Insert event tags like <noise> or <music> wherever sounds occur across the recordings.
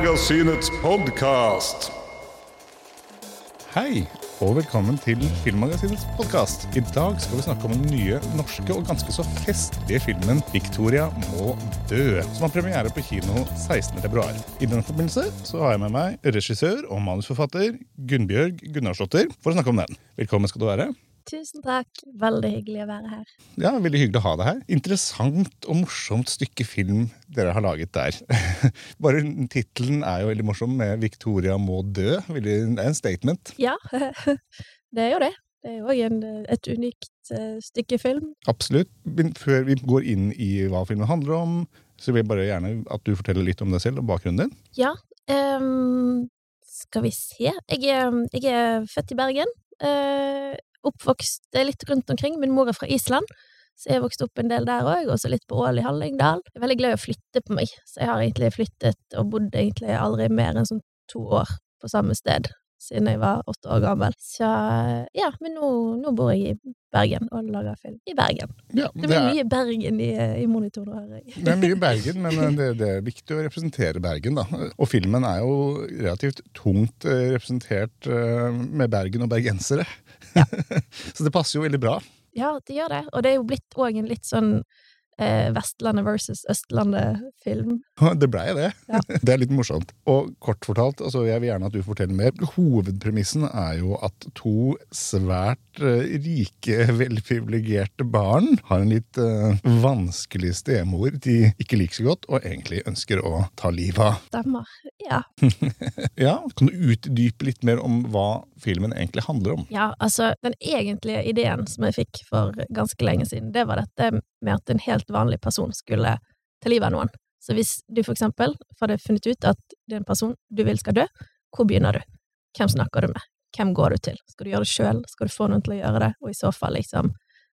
Filmmagasinets podkast. Hei, og velkommen til Filmmagasinets podkast. I dag skal vi snakke om den nye norske og ganske så festlige filmen 'Victoria må dø', som har premiere på kino 16.2. I den forbindelse så har jeg med meg regissør og manusforfatter Gunnbjørg Gunnarsdottir for å snakke om den. Velkommen skal du være. Tusen takk. Veldig hyggelig å være her. Ja, Veldig hyggelig å ha deg her. Interessant og morsomt stykke film dere har laget der. <laughs> Bare tittelen er jo veldig morsom, med 'Victoria må dø'. Det er en statement. Ja, <laughs> det er jo det. Det er jo òg et unikt uh, stykke film. Absolutt. Men før vi går inn i hva filmen handler om, så vil jeg bare gjerne at du forteller litt om deg selv og bakgrunnen din. Ja, um, skal vi se. Jeg er, jeg er født i Bergen. Uh, oppvokst litt rundt omkring. Min mor er fra Island, så jeg vokste opp en del der òg, og så litt på Ål i Hallingdal. Jeg er veldig glad i å flytte på meg, så jeg har egentlig flyttet og bodd egentlig aldri mer enn sånn to år på samme sted siden jeg var åtte år gammel. Så ja, men nå, nå bor jeg i Bergen og lager film i Bergen. Ja, Det blir mye Bergen i, i monitoren, hører jeg. Det er mye Bergen, <laughs> men det, det, er viktig å representere Bergen. da. Og filmen er jo relativt tungt eh, representert eh, med Bergen og bergensere. Ja. <laughs> Så det passer jo veldig bra. Ja, det gjør det. Og det er jo blitt òg en litt sånn eh, Vestlandet versus Østlandet-film. Det blei det. Ja. <laughs> Det er litt morsomt. Og kort fortalt, altså jeg vil gjerne at du forteller mer. Hovedpremissen er jo at to svært eh, rike, <laughs> velprivilegerte barn har en litt eh, vanskelig stemor de ikke liker så godt, og egentlig ønsker å ta livet av. Stemmer. Ja. <laughs> ja, Kan du utdype litt mer om hva filmen egentlig handler om? Ja, altså, den egentlige ideen som jeg fikk for ganske lenge siden, det var dette med at en helt vanlig person skulle ta livet av noen. Så hvis du for eksempel hadde funnet ut at det er en person du vil skal dø, hvor begynner du? Hvem snakker du med? Hvem går du til? Skal du gjøre det sjøl? Skal du få noen til å gjøre det? Og i så fall, liksom,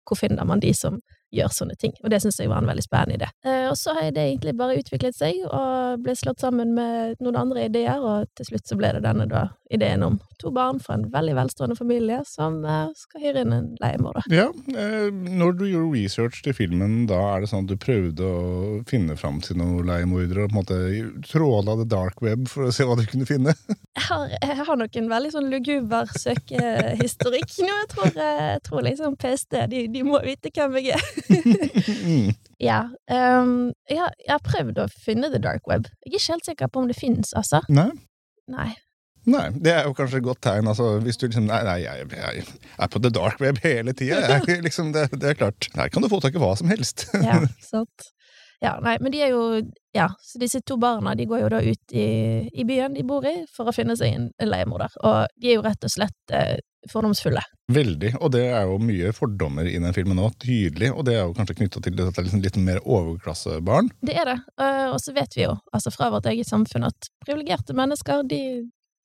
hvor finner man de som gjør sånne ting? Og det syns jeg var en veldig spennende idé. Eh, og så har det egentlig bare utviklet seg, og ble slått sammen med noen andre ideer, og til slutt så ble det denne da, ideen om to barn fra en veldig velstående familie som eh, skal hyre inn en leiemorder. Ja, eh, når du gjorde research til filmen, da er det sånn at du prøvde å finne fram til noen leiemordere, og på en måte tråla the dark web for å se hva du kunne finne? <laughs> Jeg har, jeg har nok en veldig sånn luguber søkehistorikk nå. Jeg tror, jeg tror liksom PST, de, de må vite hvem jeg er. <laughs> Ja. Um, jeg, har, jeg har prøvd å finne the dark web. Jeg er ikke helt sikker på om det finnes, altså. Nei. Nei. Nei, Det er jo kanskje et godt tegn. altså Hvis du liksom Nei, nei jeg, jeg er på the dark web hele tida. <laughs> Liksom, det, det er klart. Her kan du få tak i hva som helst. Ja, sant. Ja, nei, men de er jo Ja, så disse to barna de går jo da ut i, i byen de bor i, for å finne seg en, en leiemorder. Og de er jo rett og slett eh, fordomsfulle. Veldig. Og det er jo mye fordommer i den filmen òg. Tydelig. Og det er jo kanskje knytta til at det er liksom litt mer overklassebarn. Det er det. Uh, og så vet vi jo, altså fra vårt eget samfunn, at privilegerte mennesker, de,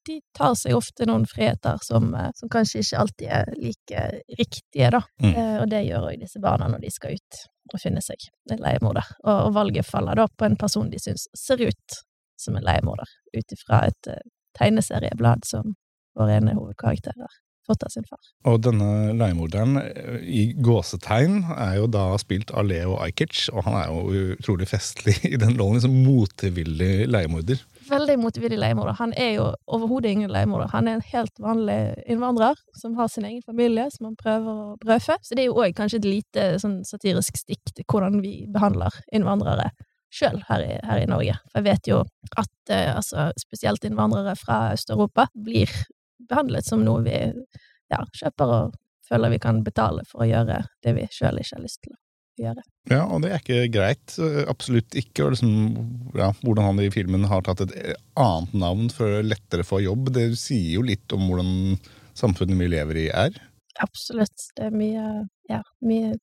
de tar seg ofte noen friheter som, uh, som, kanskje ikke alltid er like riktige, da. Mm. Uh, og det gjør òg disse barna når de skal ut og finne seg en leiemorder. Og, valget faller da på en person de syns ser ut som en leiemorder, ut ifra et tegneserieblad som våre ene hovedkarakterer fått av sin far. Og denne leiemorderen i gåsetegn er jo da spilt av Leo Ajkic, og han er jo utrolig festlig i den rollen. Liksom motvillig leiemorder. Veldig motvillig leiemorder. Han er jo overhodet ingen leiemorder. Han er en helt vanlig innvandrer som har sin egen familie som han prøver å brødfø. Så det er jo òg kanskje et lite sånn satirisk stikk til hvordan vi behandler innvandrere sjøl her, her, i Norge. For jeg vet jo at eh, altså, spesielt innvandrere fra Øst-Europa blir behandlet som noe vi ja, kjøper og føler vi kan betale for å gjøre det vi sjøl ikke har lyst til å gjøre. Ja, og det er ikke greit. Absolutt ikke. Og liksom, ja, hvordan han i filmen har tatt et annet navn for lettere få jobb, det sier jo litt om hvordan samfunnet vi lever i, er. Absolutt. Det er mye, ja, mye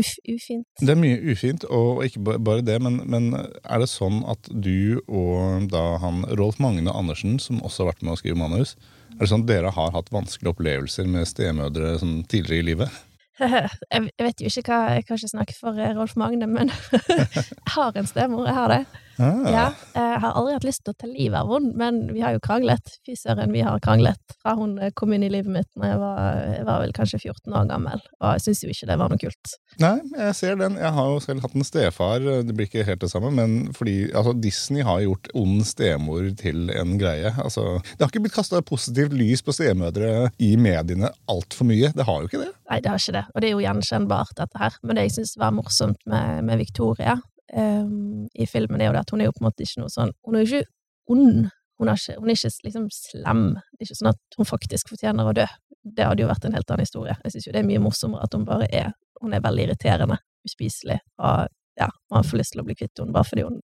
uf, ufint. Det er mye ufint, og ikke bare det, men, men, er det sånn at du og da han Rolf Magne Andersen, som også har vært med å skrive manus, er det sånn at dere har hatt vanskelige opplevelser med stemødre sånn, tidligere i livet? <laughs> jeg vet jo ikke hva Jeg kan ikke snakke for Rolf Magne, men <laughs> jeg har en stemor. Jeg har det. Ah. Ja, jeg har aldri hatt lyst til å ta livet av henne, men vi har jo kranglet. Fy søren, vi har kranglet fra hun eh, kom inn i livet mitt når jeg var, jeg var vel kanskje 14 år gammel, og jeg syns jo ikke det var noe kult. Nei, jeg ser den. Jeg har jo selv hatt en stefar. Det blir ikke helt det samme, men fordi altså, Disney har gjort ond stemor til en greie. Altså, det har ikke blitt kasta positivt lys på stemødre i mediene altfor mye. Det har jo ikke det. Nei, det har ikke det, og det er jo gjenkjennbart, dette her. Men det jeg syns var morsomt med, med Victoria um, i filmen, er jo det at hun er jo på en måte ikke noe sånn Hun er jo ikke ond. Hun er ikke, hun er ikke liksom slem. Det er ikke sånn at hun faktisk fortjener å dø. Det hadde jo vært en helt annen historie. Jeg syns jo det er mye morsommere at hun bare er Hun er veldig irriterende, uspiselig, og ja, man får lyst til å bli kvitt henne bare fordi hun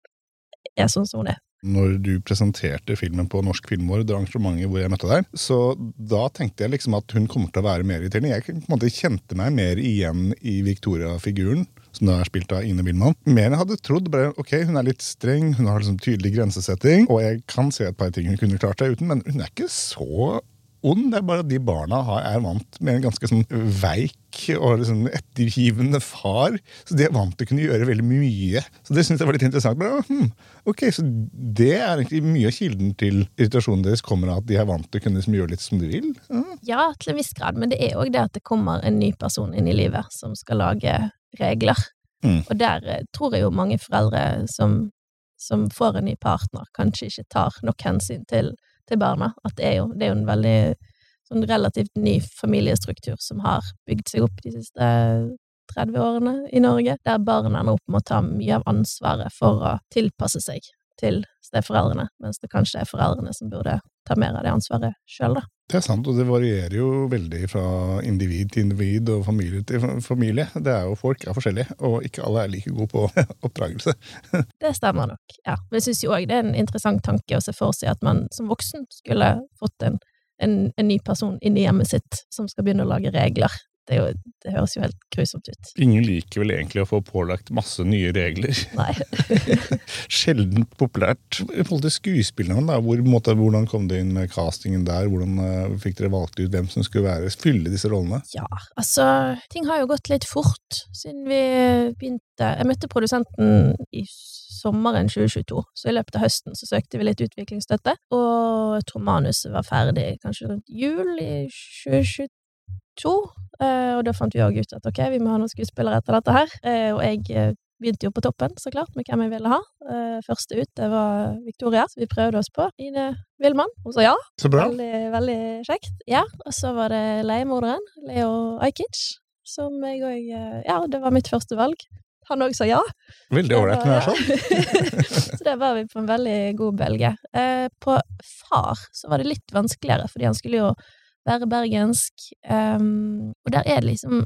er sånn som hun er. Når du presenterte filmen på Norsk Filmår, det arrangementet hvor jeg møtte deg, så da tenkte jeg liksom at hun kommer til å være mer irriterende. Jeg på en måte kjente meg mer igjen i Victoria-figuren, som da er spilt av Ine Billmann. Mer enn jeg hadde trodd. bare, ok, Hun er litt streng, hun har liksom tydelig grensesetting, og jeg kan se et par ting hun kunne klart seg uten, men hun er ikke så ond. Det er bare at de barna er vant med en ganske sånn veik og liksom ettergivende far. Så de er vant til å kunne gjøre veldig mye. Så det synes jeg var litt interessant. Bare, hm, ok, Så det er egentlig mye av kilden til irritasjonen deres kommer av at de er vant til å kunne liksom gjøre litt som de vil? Ja. Ja, til en viss grad, men det er òg det at det kommer en ny person inn i livet som skal lage regler. Mm. Og der eh, tror jeg jo mange foreldre som, som får en ny partner, kanskje ikke tar nok hensyn til, til barna. At det er jo, det er jo en veldig sånn relativt ny familiestruktur som har bygd seg opp de siste 30 årene i Norge, der barna nå må ta mye av ansvaret for å tilpasse seg til steforeldrene, mens det kanskje er foreldrene som burde ta mer av det ansvaret sjøl, da. Det er sant, og det varierer jo veldig fra individ til individ og familie til familie. Det er jo Folk er forskjellige, og ikke alle er like gode på <laughs> oppdragelse. <laughs> Det stemmer nok, ja. Men jeg syns òg det er en interessant tanke å se for seg at man som voksen skulle fått en, en, en ny person inn i hjemmet sitt som skal begynne å lage regler. Det, jo, det høres jo helt grusomt ut. Ingen liker vel egentlig å få pålagt masse nye regler. <laughs> Nei. <laughs> Sjeldent populært. I forhold til skuespillerne, da, hvor, måte, hvordan kom det inn med castingen der? Hvordan uh, fikk dere valgt ut hvem som skulle være, fylle disse rollene? Ja, altså Ting har jo gått litt fort siden vi begynte Jeg møtte produsenten i sommeren 2022, så i løpet av høsten så søkte vi litt utviklingsstøtte. Og jeg tror manuset var ferdig kanskje rundt jul i 2022. Eh, og da fant vi òg ut at ok, vi må ha noen skuespillere etter dette her. Eh, og jeg eh, begynte jo på toppen, så klart, med hvem jeg ville ha. Eh, første ut det var Victoria, så vi prøvde oss på. Ine Wilman. Hun sa ja. Så bra. Veldig, veldig kjekt. Ja, og så var det leiemorderen, Leo Ajkic, som jeg òg Ja, det var mitt første valg. Han òg sa ja. Veldig ålreit når det er sånn. så der var vi på en veldig god bølge. Eh, på far så var det litt vanskeligere, fordi han skulle jo være bergensk, um, og der er det liksom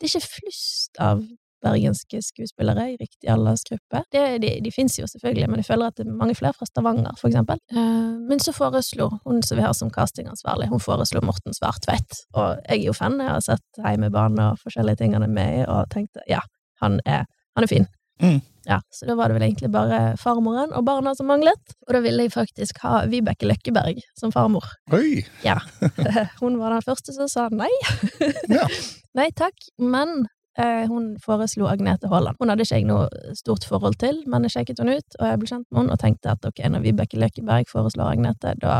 Det er ikke flust av bergenske skuespillere i riktig aldersgruppe. Det, de de fins jo selvfølgelig, men jeg føler at det er mange flere fra Stavanger, for eksempel. Eh, men så foreslo hun som vi har som castingansvarlig, hun foreslo Morten Svartvedt. Og jeg er jo fan, jeg har sett Heimebane og forskjellige ting han er med i, og tenkte ja, han er, han er fin. Mm. Ja, så da var det vel egentlig bare farmoren og barna som manglet, og da ville jeg faktisk ha Vibeke Løkkeberg som farmor. Oi! Ja. <laughs> Hun var den første som sa nei. Ja. <laughs> Nei takk, men eh, hun foreslo Agnete Haaland. Hun hadde ikke jeg noe stort forhold til, men jeg sjekket hun ut, og jeg ble kjent med henne og tenkte at ok, når Vibeke Løkkeberg foreslår Agnete, da,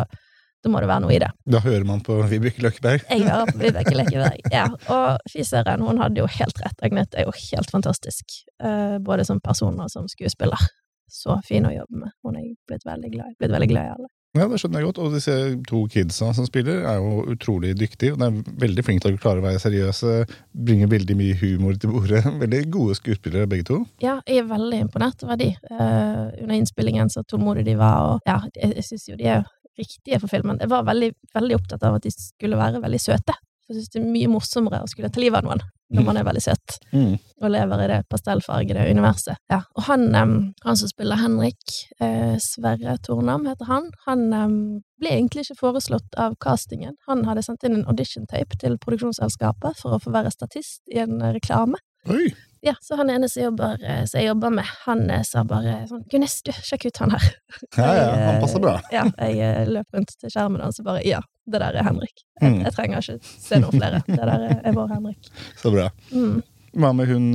da må det være noe i det. Da hører man på Vibeke Løkkeberg. <laughs> Jeg hører på Vibeke Løkkeberg, ja. Og fy søren, hun hadde jo helt rett. Agnete er jo helt fantastisk, eh, både som person og som skuespiller. Så fin å jobbe med. Hun er blitt veldig glad. Blitt veldig glad i alle. Ja, det skjønner jeg godt. Og disse to kidsa som spiller, er jo utrolig dyktige. Og de er veldig flinke til å klare å være seriøse, Bringer veldig mye humor til bordet. <laughs> Veldig gode skuespillere, begge to. Ja, jeg er veldig imponert over de. Uh, under innspillingen så tålmodige de var, og ja, jeg, jeg syns jo de er riktige for filmen. Jeg var veldig, veldig opptatt av at de skulle være veldig søte. For jeg syns det er mye morsommere å skulle ta livet av noen når man er veldig søt Mm. og lever i det pastellfargede universet. Ja, og han, han som spiller Henrik, eh, Sverre Tornam heter han, han ble egentlig ikke foreslått av castingen. Han hadde sendt inn en audition-tape til produksjonsselskapet for å få være statist i en reklame. Oi! Ja, så han ene som, jobber, eh, som jeg jobber med, han eh, sa bare sånn Gunnes, du, sjekk ut han her. <laughs> Ja, ja, han passer bra. <laughs> Ja, jeg eh, løp rundt til skjermen hans og bare Ja, det der er Henrik. Jeg, Mm. jeg trenger ikke se noen flere. Det der er, vår Henrik. <laughs> Så bra. Mm. Hva med hun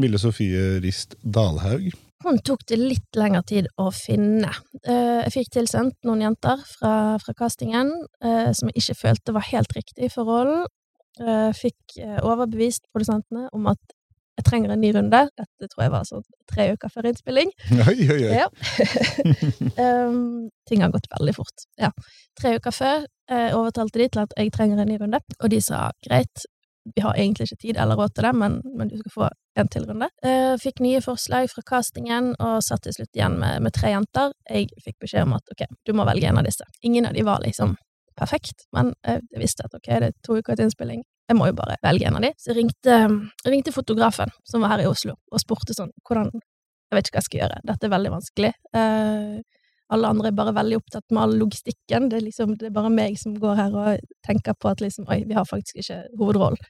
Mille Sofie Rist Dalhaug? hun tok det litt lengre tid å finne. Jeg fikk tilsendt noen jenter fra, fra castingen som jeg ikke følte var helt riktig for rollen. Fikk overbevist produsentene om at jeg trenger en ny runde. Dette tror jeg var sånn tre uker før innspilling. <laughs> Oi, oi, oi. Ja. um, <laughs> ting har gått veldig fort. Ja. Tre uker før jeg overtalte de til at jeg trenger en ny runde, og de sa greit, vi har egentlig ikke tid eller råd til det, men, men du skal få en til runde. Uh, fikk nye forslag fra castingen, og satt til slutt igjen med, med tre jenter. Jeg fikk beskjed om at ok, du må velge en av disse. Ingen av de var liksom perfekt, men jeg visste at ok, det er to uker til innspilling. Jeg må jo bare velge en av de. Så jeg ringte, jeg ringte fotografen, som var her i Oslo, og spurte sånn hvordan Jeg vet ikke hva jeg skal gjøre, dette er veldig vanskelig. Uh, alle andre er bare veldig opptatt med all logistikken. Det er liksom, det er bare meg som går her og tenker på at liksom, oi, vi har faktisk ikke hovedrollen.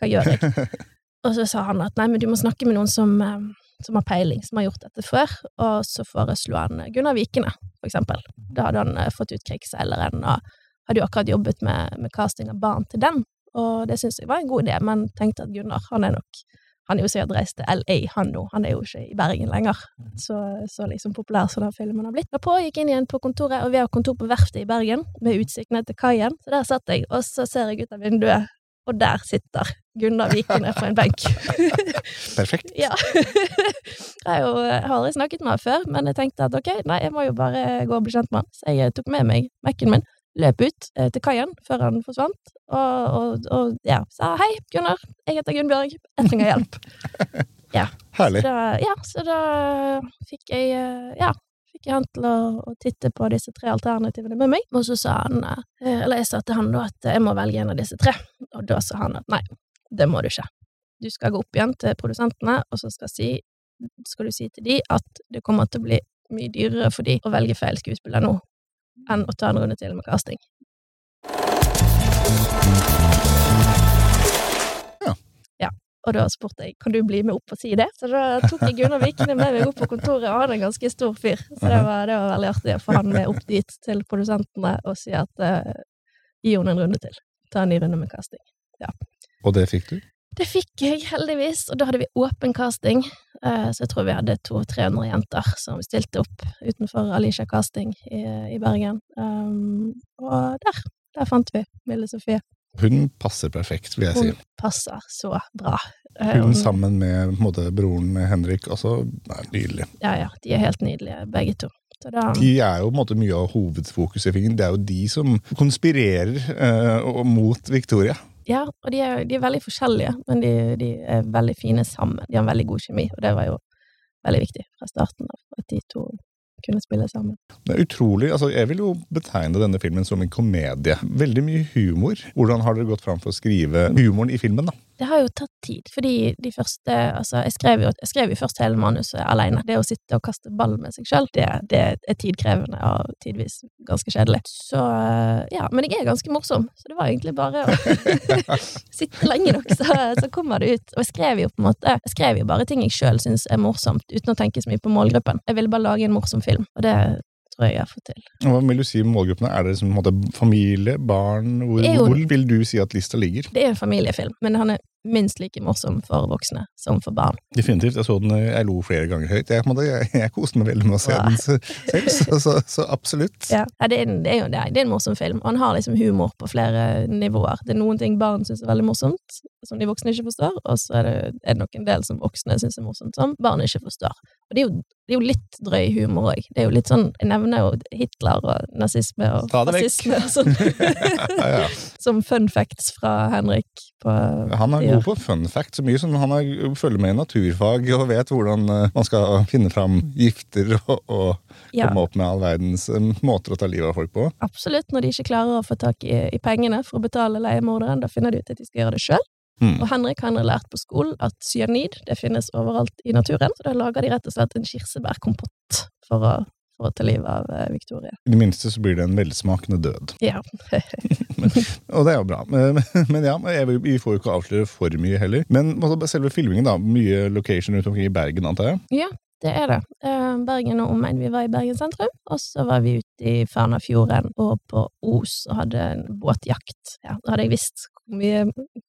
Hva gjør jeg? <laughs> og så sa han at nei, men du må snakke med noen som, eh, som har peiling, som har gjort dette før. Og så foreslo han Gunnar Vikene, for eksempel. Da hadde han eh, fått ut Krigsseileren, og hadde jo akkurat jobbet med, med casting av barn til den. Og det syntes jeg var en god idé, men tenkte at Gunnar, han er nok han er jo sikkert reist til LA, han nå. Han er jo ikke i Bergen lenger. Så, så liksom populær som den filmen har blitt. Da på gikk inn igjen på kontoret, og vi har kontor på verftet i Bergen, med utsikt ned til kaien. Så der satt jeg, og så ser jeg ut av vinduet, og der sitter Gunnar Vikene på en benk. <laughs> Perfekt. ja. <laughs> Jeg har jo aldri snakket med ham før, men jeg tenkte at ok, nei, jeg må jo bare gå og bli kjent med han. Så jeg tok med meg Mac-en min, løp ut eh, til kaien før han forsvant, og, og, og ja, sa hei, Gunnar, jeg heter Gunnbjørg, jeg trenger hjelp. <laughs> Ja. Herlig. Så da, ja, så da fikk jeg eh, Ja, fikk jeg han til å, å titte på disse tre alternativene med meg, og så sa han eh, Eller jeg sa til han da at jeg må velge en av disse tre, og da sa han at nei, det må du ikke. Du skal gå opp igjen til produsentene, og så skal, si, skal du si til de at det kommer til å bli mye dyrere for de å velge feil skuespiller nå enn å ta en runde til med casting. Ja. Ja, Og da spurte jeg kan du bli med opp og si det. Så da tok jeg Gunnar Vikene med meg opp på kontoret, og han er en ganske stor fyr. Så det var, det var veldig artig å få han med opp dit til produsentene og si at uh, gi henne en runde til. Ta en ny runde med casting. Og det fikk du? Det fikk jeg, heldigvis, og da hadde vi åpen casting, eh, så jeg tror vi hadde 200-300 jenter som stilte opp utenfor Alicia Casting i, i Bergen. Um, og der, der fant vi Mille Sofie. Hun passer perfekt, vil jeg si. Hun passer så bra. Eh, Hun sammen med måte, broren Henrik også. er nydelig. Ja, ja, de er helt nydelige, begge to. Så da, De er jo på en måte mye av hovedfokuset i filmen. Det er jo de som konspirerer uh, mot Victoria. Ja, og de er, de er veldig forskjellige, men de, de er veldig fine sammen. De har en veldig god kjemi, og det var jo veldig viktig fra starten av, at de to kunne spille sammen. Det er utrolig, altså Jeg vil jo betegne denne filmen som en komedie. Veldig mye humor. Hvordan har dere gått fram for å skrive humoren i filmen? da? Det har jo tatt tid, fordi de første Altså, jeg skrev jo, jeg skrev jo først hele manuset alene. Det å sitte og kaste ball med seg sjøl, det, det er tidkrevende og tidvis ganske kjedelig. Så ja, men jeg er ganske morsom, så det var egentlig bare å <laughs> sitte lenge nok, så, så kommer det ut. Og jeg skrev jo på en måte Jeg skrev jo bare ting jeg sjøl syns er morsomt, uten å tenke så mye på målgruppen. Jeg ville bare lage en morsom film, og det tror jeg jeg fått til. Hva vil du si om målgruppene? Er det liksom, familie, barn? Hvor, jo- hvor vil du si at lista ligger? Det er en familiefilm, men han er minst like morsom for voksne som for barn. Definitivt. Jeg så den, jeg lo flere ganger høyt. Jeg, jeg, jeg koste meg veldig med å se den selv, så, så, så absolutt. Ja, det, er, det er jo det. er- Det er en morsom film, og han har liksom humor på flere nivåer. Det er noen ting barn syns er veldig morsomt, som de voksne ikke forstår, og så er det, er det nok en del som voksne syns er morsomt, som barn ikke forstår. Og det er jo, det er jo litt drøy humor òg. Det er jo litt sånn Jeg nevner jo Hitler og nazisme og fascisme og sånn. <laughs> Ja, ja. som fun facts fra Henrik på Han Ja. God på fun fact, så mye som han er, følger med i naturfag og vet hvordan eh, man skal finne fram gifter og, og Ja, komme opp med all verdens eh, måter å ta livet av folk på. absolutt. Når de ikke klarer å få tak i, i pengene for å betale leiemorderen, da finner de ut at de skal gjøre det sjøl. Mm. Og Henrik han har lært på skolen at cyanid det finnes overalt i naturen, så da lager de rett og slett en kirsebærkompott for å, for å ta livet av eh, Victoria. I det minste så blir det en velsmakende død. Ja. <laughs> Og det er jo bra. Men, men ja, jeg, vi får jo ikke avsløre for mye heller. Men selve filmingen, da. Mye location rundt omkring i Bergen, antar jeg. ja. Det er det. Eh, Bergen og omegn. Vi var i Bergen sentrum, og så var vi ute i Færnafjorden og på Os og hadde en båtjakt. Ja, da hadde jeg visst hvor mye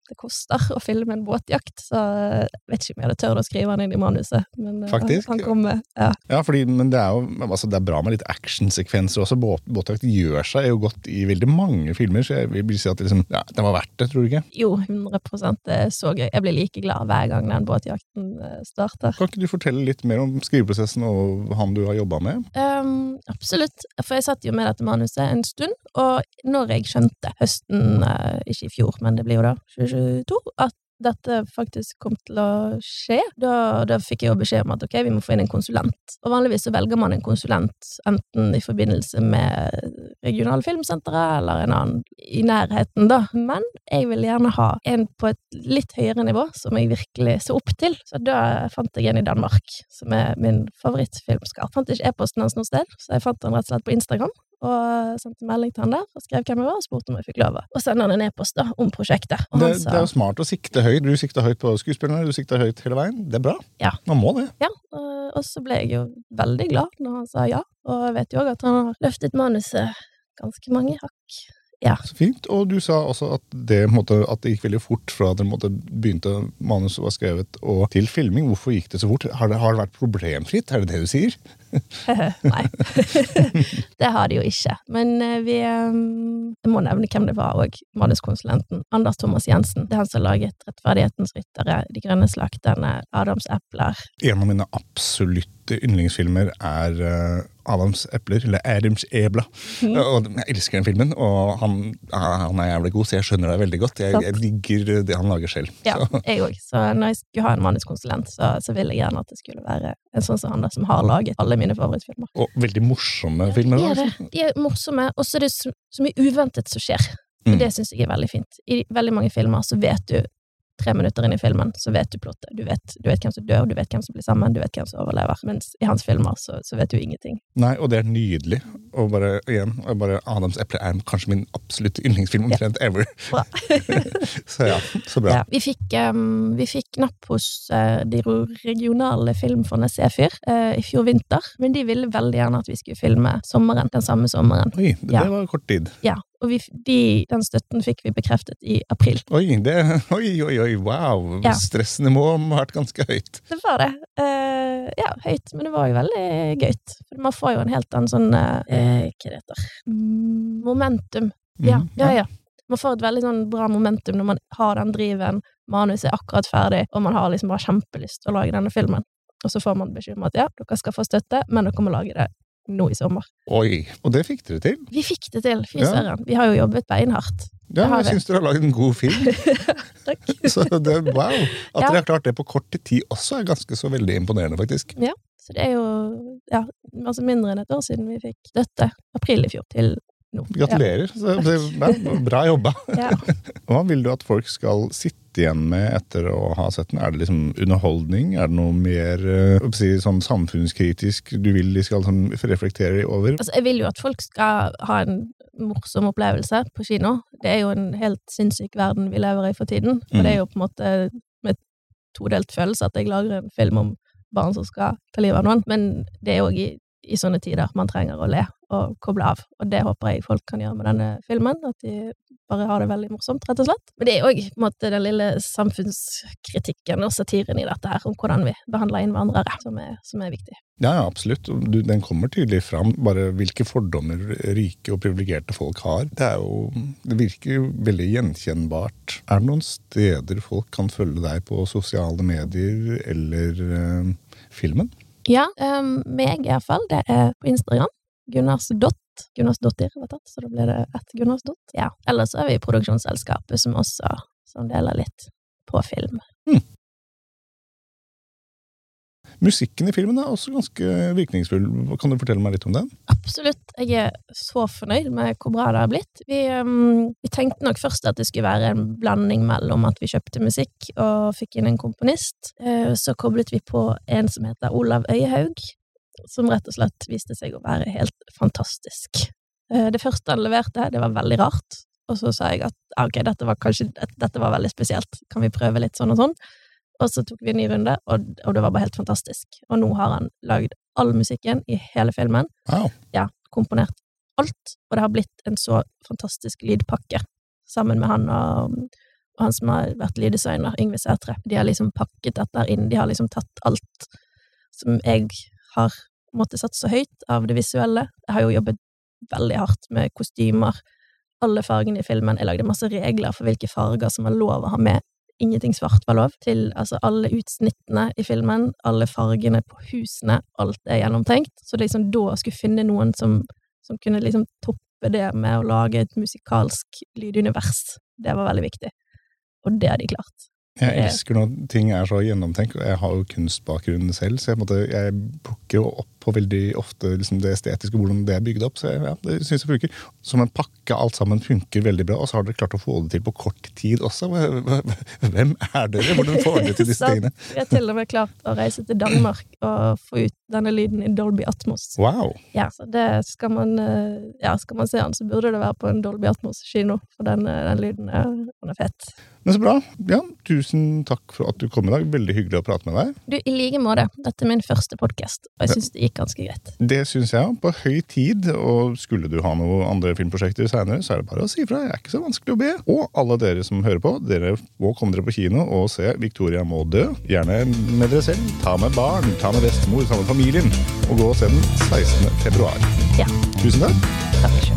det koster å filme en båtjakt, så jeg vet ikke om jeg hadde tørt å skrive den inn i manuset. Men eh, Faktisk? han kom med ja. Ja, fordi, men det er jo altså, det er bra med litt actionsekvenser også. Båt, båtjakt gjør seg jo godt i veldig mange filmer, så jeg vil si at det, liksom, ja, det var verdt det, tror du ikke? Jo, 100 det er så gøy. Jeg blir like glad hver gang den båtjakten eh, starter. Kan ikke du fortelle litt mer om skriveprosessen og han du har jobba med? Um, absolutt, for jeg satt jo med dette manuset en stund, og når jeg skjønte høsten, eh, ikke i fjor, men det blir jo da 2022, at dette faktisk kom til å skje, da, da fikk jeg jo beskjed om at ok, vi må få inn en konsulent. Og vanligvis så velger man en konsulent enten i forbindelse med regionale filmsentre eller en annen i nærheten, da. Men jeg vil gjerne ha en på et litt høyere nivå, som jeg virkelig så opp til. Så da fant jeg en i Danmark, som er min favorittfilmskap. Fant ikke e-posten hans noe sted, så jeg fant han rett og slett på Instagram og sendte melding til han der og skrev hvem jeg var, og spurte om jeg fikk lov å sende han en e-post da, om prosjektet. Og Det, han sa det er jo smart å sikte høyt. Du sikter høyt på skuespillerne, du sikter høyt hele veien. Det er bra. Ja. Man må det. ja, og så ble jeg jo veldig glad når han sa ja, og jeg vet jo òg at han har løftet manuset ganske mange hakk. Så fint. Og du sa også at det, måte, at det gikk veldig fort fra at dere måte begynte manuset var skrevet og til filming. Hvorfor gikk det så fort? Har det, har det vært problemfritt? Er det det du sier? <laughs> Nei, <laughs> det har det jo ikke. Men eh, vi eh, Jeg må nevne hvem det var òg. Manuskonsulenten. Anders Thomas Jensen. Det er han som har laget Rettferdighetens ryttere, De grønne slakterne, Adams epler. En av mine yndlingsfilmer er eh, Adams epler, eller Adams ebla. Mm. Og jeg elsker den filmen, og han, han er jævlig god, så jeg skjønner deg veldig godt. Jeg, jeg digger det han lager selv. Ja, Så, jeg òg. Så når jeg skulle ha en manuskonsulent, så, så ville jeg gjerne at det skulle være en sånn som han da, som har laget alle mine favorittfilmer. og veldig morsomme filmer. De da, er det. altså. De er morsomme, og så er det så, så mye uventet som skjer. Og Mm. det syns jeg er veldig fint. I veldig mange filmer så vet du tre minutter inn i filmen, så vet du plottet. Du vet, du vet hvem som dør, du vet hvem som blir sammen, du vet hvem som overlever. Mens i hans filmer så, så vet du ingenting. Nei, og det er nydelig. Og bare, igjen, og bare Adams eple er kanskje min absolutte yndlingsfilm omtrent ever. Bra. <laughs> så ja, så bra. Ja, vi, fikk, um, vi fikk napp hos uh, de regionale filmfondet Sefyr uh, i fjor vinter, men de ville veldig gjerne at vi skulle filme sommeren, den samme sommeren. Oi, det, Ja. det var kort tid. Ja, og vi, de, den støtten fikk vi bekreftet i april. Oi, det, <laughs> oi, oi, oi, wow. Ja. Stressnivået må ha vært ganske høyt. Det var det. Uh, ja, høyt, men det var jo veldig. For man får jo en helt annen sånn uh, Hva det heter Mm, Momentum. Ja, Mhm. ja, ja. Man får et veldig sånn bra momentum når man har den driven, manuset er akkurat ferdig, og man har liksom bare kjempelyst til å lage denne filmen. Og så får man beskjed om at ja, dere skal få støtte, men dere må lage det nå i sommer. Oi, og det fikk dere til. Vi fikk det til, fy søren. Vi har jo jobbet beinhardt. Ja, jeg syns dere har laget en god film. Takk. <laughs> <laughs> Så det, wow. At Ja. dere har klart det på kort tid også, er ganske så veldig imponerende, faktisk. Ja, Så det er jo ja, altså mindre enn et år siden vi fikk støtte. April i fjor til nå. Gratulerer. Så ja, bra jobba. Ja. <laughs> Hva vil du at folk skal sitte igjen med etter å ha sett den? Er det liksom underholdning? Er det noe mer eh, si, sånn samfunnskritisk du vil de skal sånn, reflektere over? Altså, jeg vil jo at folk skal ha en morsom opplevelse på kino. Det er jo en helt sinnssyk verden vi lever i for tiden. Og det er jo på en måte med todelt følelse at jeg lager en film om barn som skal ta livet av noen. Men det er òg i, i sånne tider man trenger å le og koble av. Og det håper jeg folk kan gjøre med denne filmen. At de bare har det veldig morsomt, rett og slett. Men det er òg den lille samfunnskritikken og satiren i dette her, om hvordan vi behandler innvandrere, som er, som er viktig. Ja, ja, absolutt. Du, den kommer tydelig fram, bare hvilke fordommer rike og privilegerte folk har. Det, er jo, det virker veldig gjenkjennbart. Er det noen steder folk kan følge deg på sosiale medier eller eh, filmen? Ja, um, meg i hvert fall. Det er på Instagram. Gunnars Dott. Gunnars Dottir var så da ble det ett Gunnars Dott. Ja. Ellers så er vi produksjonsselskapet som også som deler litt på film. Musikken i filmen er også ganske virkningsfull. Kan du fortelle meg litt om den? Absolutt. Jeg er så fornøyd med hvor bra det har blitt. Vi, um, vi tenkte nok først at det skulle være en blanding mellom at vi kjøpte musikk og fikk inn en komponist. Uh, Så koblet vi på en som heter Olav Øyehaug, som rett og slett viste seg å være helt fantastisk. Eh, Det første han leverte, det var veldig rart. Og så sa jeg at ah, ok, dette var kanskje dette var veldig spesielt, kan vi prøve litt sånn og sånn? Og så tok vi en ny runde, og, og det var bare helt fantastisk. Og nå har han lagd all musikken i hele filmen. Wow. Ja, komponert alt, og det har blitt en så fantastisk lydpakke. Sammen med han og, og han som har vært lyddesigner, Yngve Sætre. De har liksom pakket dette inn. De har liksom tatt alt som jeg har måttet satt så høyt av det visuelle. Jeg har jo jobbet veldig hardt med kostymer, alle fargene i filmen. Jeg lagde masse regler for hvilke farger som var lov å ha med. Ingenting svart var lov. Til altså alle utsnittene i filmen, alle fargene på husene, alt er gjennomtenkt. Så liksom da å skulle finne noen som, som kunne liksom toppe det med å lage et musikalsk lydunivers, det var veldig viktig. Og det har de klart. Jeg elsker når ting er så gjennomtenkt. Jeg har jo kunstbakgrunn selv, så jeg, måtte, jeg plukker jo opp på veldig ofte liksom det estetiske, hvordan det er bygd opp. Så ja, det synes jeg funker. Som en pakke, alt sammen funker veldig bra. Og så har dere klart å få det til på kort tid også. Hvem er dere? Hvordan får dere til disse <laughs> tingene? Vi har til og med klart å reise til Danmark og få ut denne lyden i Dolby Atmos. Wow! Ja, så det skal man eh, Ja, skal man se den, så burde det være på en Dolby Atmos-kino, for den, eh, den lyden er, den er fet. Men så bra. Ja, tusen takk for at du kom i dag. Veldig hyggelig å prate med deg. Du, i like måte. Dette er min første podkast, og jeg syns det gikk ganske greit. Det syns jeg. På høy tid. Og skulle du ha noen andre filmprosjekter seinere, så er det bare å si ifra. Jeg er ikke så vanskelig å be. Og alle dere som hører på, dere må komme dere på kino og se Victoria må dø. Gjerne med dere selv. Ta med barn, ta med bestemor, ta med familien. Og gå og se den 16. februar. Ja. Tusen takk. Takk sjøl.